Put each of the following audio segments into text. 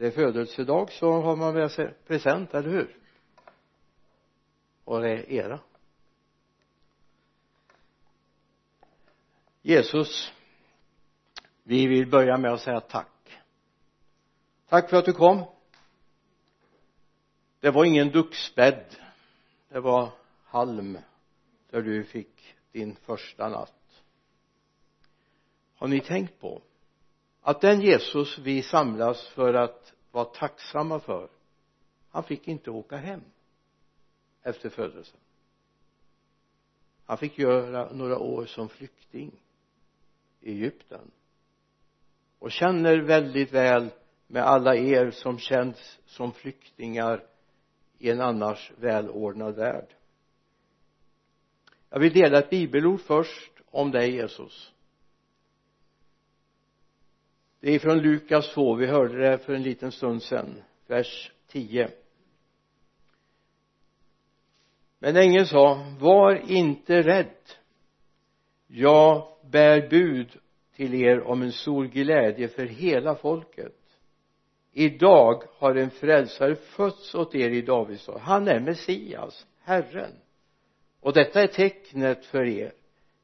det är födelsedag så har man med sig present, eller hur? Och det är era. Jesus vi vill börja med att säga tack. Tack för att du kom. Det var ingen duxbädd. Det var halm där du fick din första natt. Har ni tänkt på att den Jesus vi samlas för att vara tacksamma för han fick inte åka hem efter födelsen. Han fick göra några år som flykting i Egypten. Och känner väldigt väl med alla er som känns som flyktingar i en annars välordnad värld. Jag vill dela ett bibelord först om dig Jesus det är från Lukas 2 vi hörde det för en liten stund sedan. Vers 10 men ängeln sa var inte rädd. Jag bär bud till er om en stor glädje för hela folket. Idag har en frälsare fötts åt er i Davids stad han är Messias, Herren. Och detta är tecknet för er.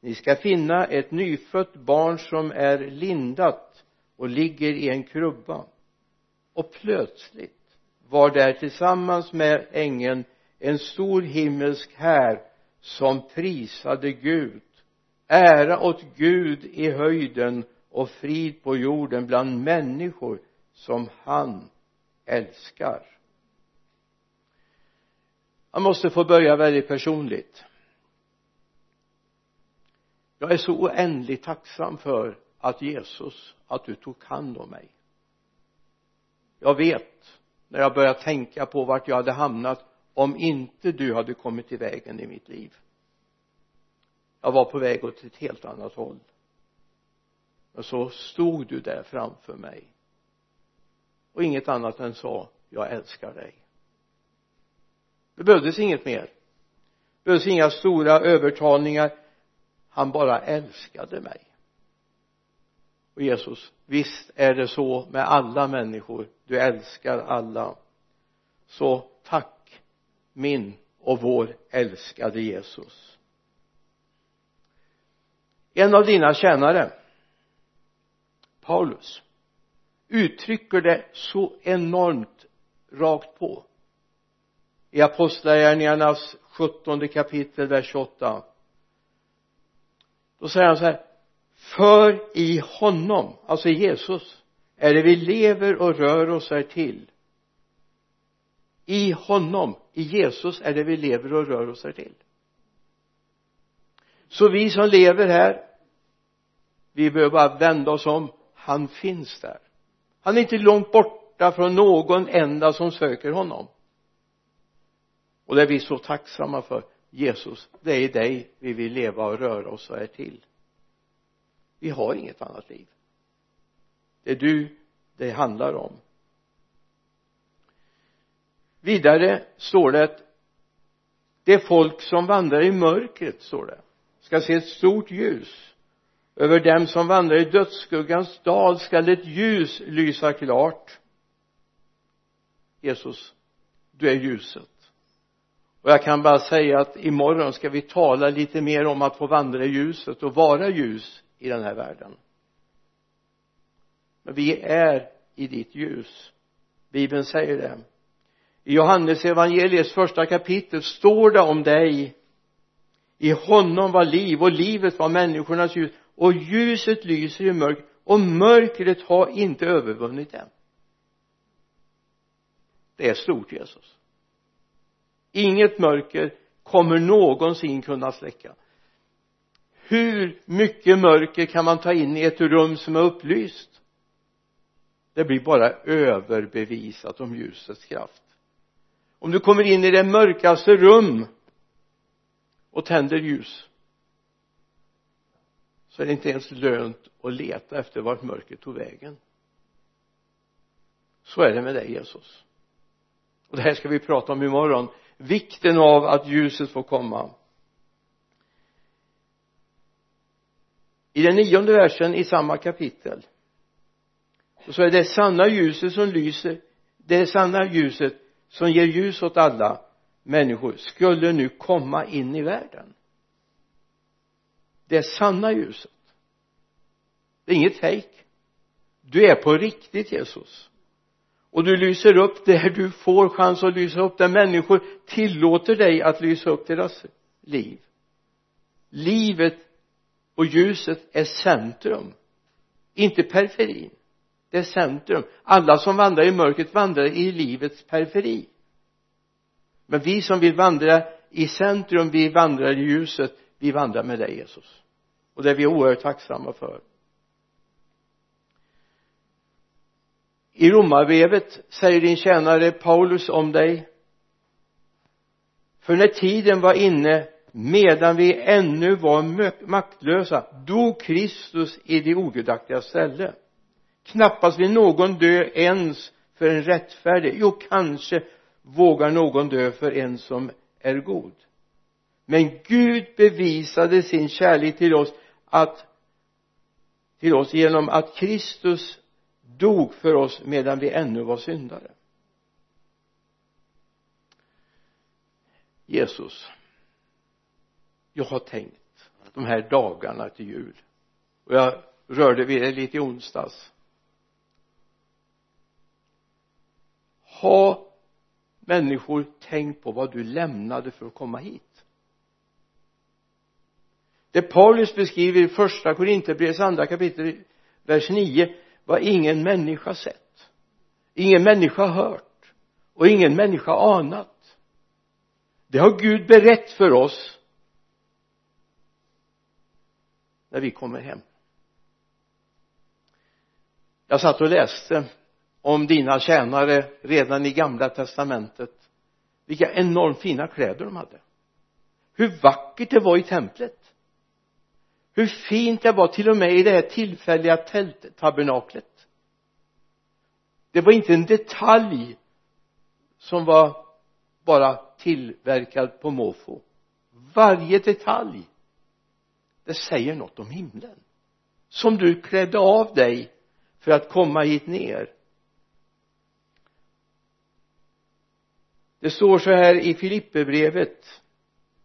Ni ska finna ett nyfött barn som är lindat och ligger i en krubba. Och plötsligt var där tillsammans med ängeln en stor himmelsk här som prisade Gud. Ära åt Gud i höjden och frid på jorden bland människor som han älskar. Jag måste få börja väldigt personligt. Jag är så oändligt tacksam för att Jesus att du tog hand om mig. Jag vet när jag började tänka på vart jag hade hamnat om inte du hade kommit i vägen i mitt liv. Jag var på väg åt ett helt annat håll. Men så stod du där framför mig. Och inget annat än sa jag älskar dig. Det behövdes inget mer. Det behövdes inga stora övertalningar. Han bara älskade mig och Jesus visst är det så med alla människor. Du älskar alla. Så tack min och vår älskade Jesus. En av dina tjänare Paulus uttrycker det så enormt rakt på. I apostlagärningarnas sjuttonde kapitel vers 28 då säger han så här för i honom alltså i Jesus är det vi lever och rör oss här till. I honom i Jesus är det vi lever och rör oss här till. Så vi som lever här vi behöver bara vända oss om. Han finns där. Han är inte långt borta från någon enda som söker honom. Och det är vi så tacksamma för. Jesus det är i dig vi vill leva och röra oss och är till vi har inget annat liv. Det är du det handlar om. Vidare står det att det folk som vandrar i mörkret står det. Ska se ett stort ljus. Över dem som vandrar i dödsskuggans dal skall ett ljus lysa klart. Jesus du är ljuset. Och jag kan bara säga att imorgon ska vi tala lite mer om att få vandra i ljuset och vara ljus i den här världen. Men vi är i ditt ljus. Bibeln säger det. I Johannes evangeliets första kapitel står det om dig. I honom var liv och livet var människornas ljus. Och ljuset lyser i mörker och mörkret har inte övervunnit det det är stort Jesus. Inget mörker kommer någonsin kunna släcka hur mycket mörker kan man ta in i ett rum som är upplyst? Det blir bara överbevisat om ljusets kraft. Om du kommer in i det mörkaste rum och tänder ljus så är det inte ens lönt att leta efter vart mörkret tog vägen. Så är det med dig Jesus. Och det här ska vi prata om imorgon. Vikten av att ljuset får komma. I den nionde versen i samma kapitel så är det sanna ljuset som lyser det sanna ljuset som ger ljus åt alla människor. Skulle nu komma in i världen. Det sanna ljuset. Det är inget fejk du är på riktigt Jesus. Och du lyser upp där du får chans att lysa upp där människor tillåter dig att lysa upp deras liv. Livet och ljuset är centrum. Inte periferin. Det är centrum. Alla som vandrar i mörkret vandrar i livets periferi. Men vi som vill vandra i centrum vi vandrar i ljuset. Vi vandrar med dig Jesus. Och det är vi oerhört tacksamma för. I romarbrevet säger din tjänare Paulus om dig för när tiden var inne medan vi ännu var maktlösa dog Kristus i det ogudaktiga ställe. Knappast vill någon dö ens för en rättfärdig. Jo kanske vågar någon dö för en som är god. Men Gud bevisade sin kärlek till oss att till oss genom att Kristus dog för oss medan vi ännu var syndare. Jesus jag har tänkt de här dagarna till jul. Och jag rörde vid det lite i onsdags. Har människor tänkt på vad du lämnade för att komma hit? Det Paulus beskriver i första Korinthierbrevets andra kapitel vers 9 vad ingen människa sett ingen människa hört och ingen människa anat. Det har Gud berättat för oss när vi kommer hem. Jag satt och läste om dina tjänare redan i gamla testamentet. Vilka enormt fina kläder de hade. Hur vackert det var i templet. Hur fint det var till och med i det här tillfälliga tälttabernaklet det var inte en detalj som var bara tillverkad på måfå. Varje detalj det säger något om himlen. Som du klädde av dig för att komma hit ner. Det står så här i Filipperbrevet.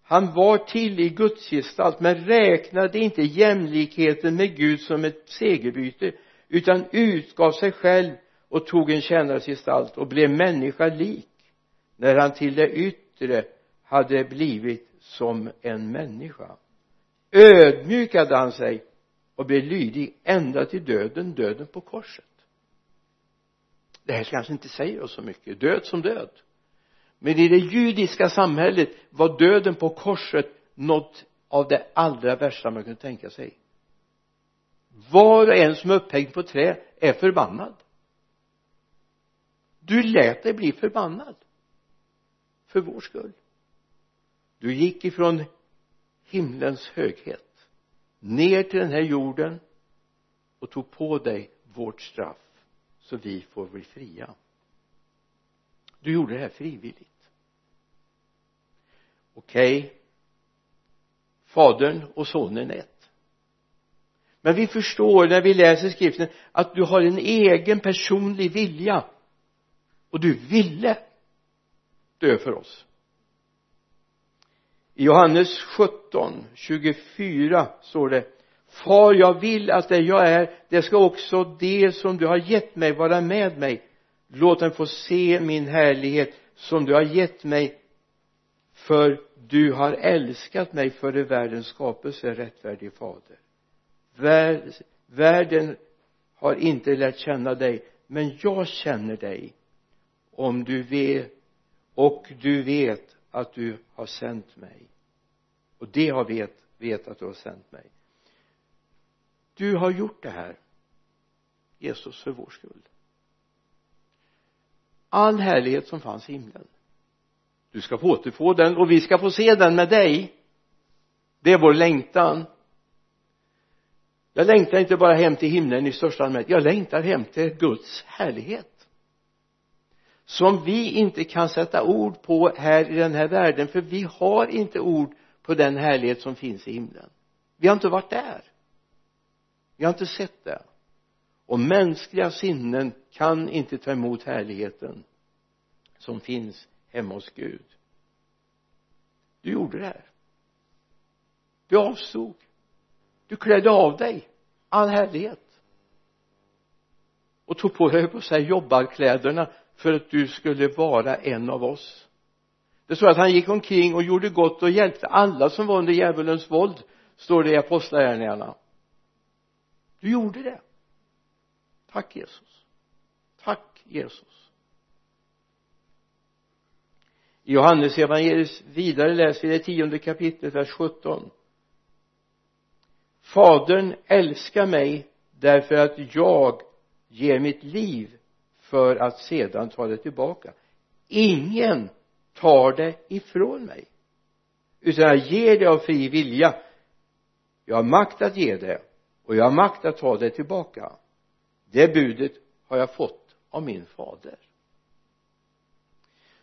Han var till i Guds gestalt men räknade inte jämlikheten med Gud som ett segerbyte utan utgav sig själv och tog en tjänares gestalt och blev människa lik när han till det yttre hade blivit som en människa ödmjukade han sig och blev lydig ända till döden, döden på korset. Det här kanske alltså inte säger oss så mycket. Död som död. Men i det judiska samhället var döden på korset något av det allra värsta man kunde tänka sig. Var och en som är upphängd på trä är förbannad. Du lät dig bli förbannad. För vår skull. Du gick ifrån himlens höghet ner till den här jorden och tog på dig vårt straff så vi får bli fria. Du gjorde det här frivilligt. Okej okay. fadern och sonen är ett. Men vi förstår när vi läser skriften att du har en egen personlig vilja. Och du ville dö för oss i Johannes 17 24 står det. Far jag vill att det jag är det ska också det som du har gett mig vara med mig. Låt dem få se min härlighet som du har gett mig för du har älskat mig före världens skapelse rättfärdig fader. Världen har inte lärt känna dig men jag känner dig om du vet och du vet att du har sänt mig. Och det har vet, vet att du har sänt mig. Du har gjort det här Jesus för vår skull. All härlighet som fanns i himlen. Du ska få återfå den och vi ska få se den med dig. Det är vår längtan. Jag längtar inte bara hem till himlen i största allmänhet. Jag längtar hem till Guds härlighet som vi inte kan sätta ord på här i den här världen för vi har inte ord på den härlighet som finns i himlen. Vi har inte varit där. Vi har inte sett det. Och mänskliga sinnen kan inte ta emot härligheten som finns hemma hos Gud. Du gjorde det här. Du avstod. Du klädde av dig all härlighet. Och tog på dig på sig jobbarkläderna för att du skulle vara en av oss. Det står att han gick omkring och gjorde gott och hjälpte alla som var under djävulens våld står det i apostlagärningarna. Du gjorde det. Tack Jesus. Tack Jesus. I Johannes evangeliet vidare läser vi det tionde kapitlet vers 17 fadern älskar mig därför att jag ger mitt liv för att sedan ta det tillbaka. Ingen tar det ifrån mig. Utan jag ger det av fri vilja. Jag har makt att ge det och jag har makt att ta det tillbaka. Det budet har jag fått av min fader.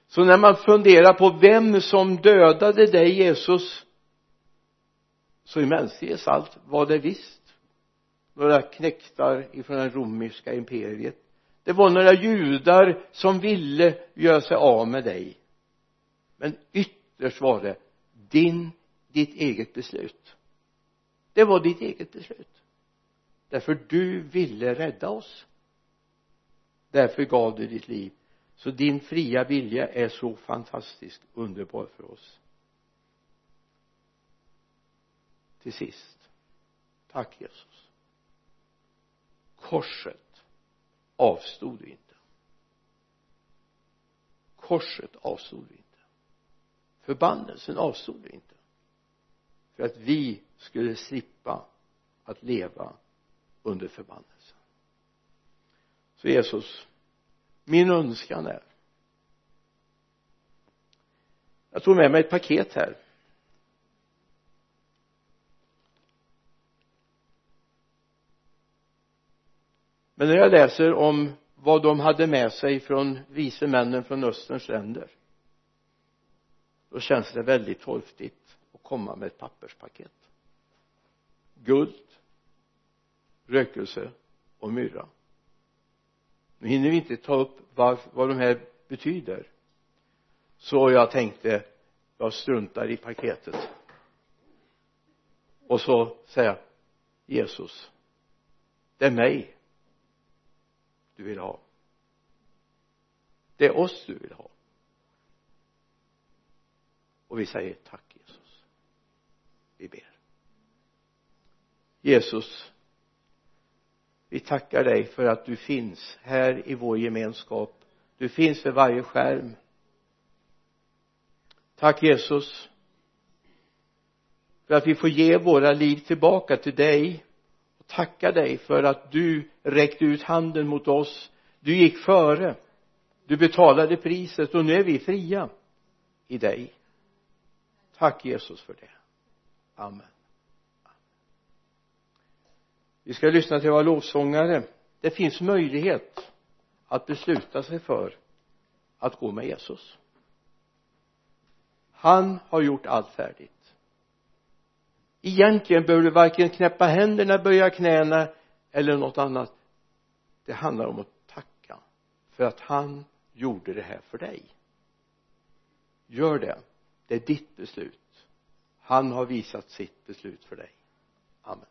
Så när man funderar på vem som dödade dig Jesus så i mänsklighetens allt var det visst. Några knektar ifrån det romerska imperiet det var några judar som ville göra sig av med dig. Men ytterst var det din ditt eget beslut. Det var ditt eget beslut. Därför du ville rädda oss. Därför gav du ditt liv. Så din fria vilja är så fantastiskt underbar för oss. Till sist. Tack Jesus. Korset avstod du inte. Korset avstod du inte. Förbannelsen avstod vi inte. För att vi skulle slippa att leva under förbannelsen. Så Jesus min önskan är jag tog med mig ett paket här. Men när jag läser om vad de hade med sig från vise männen från österns länder då känns det väldigt torftigt att komma med ett papperspaket. Guld rökelse och myrra nu hinner vi inte ta upp vad, vad de här betyder. Så jag tänkte jag struntar i paketet. Och så säger jag Jesus det är mig du vill ha. Det är oss du vill ha. Och vi säger tack Jesus. Vi ber. Jesus vi tackar dig för att du finns här i vår gemenskap. Du finns för varje skärm. Tack Jesus för att vi får ge våra liv tillbaka till dig tacka dig för att du räckte ut handen mot oss. Du gick före. Du betalade priset och nu är vi fria i dig. Tack Jesus för det. Amen. Vi ska lyssna till våra lovsångare. Det finns möjlighet att besluta sig för att gå med Jesus. Han har gjort allt färdigt egentligen behöver du varken knäppa händerna, böja knäna eller något annat. Det handlar om att tacka för att han gjorde det här för dig. Gör det. Det är ditt beslut. Han har visat sitt beslut för dig. Amen.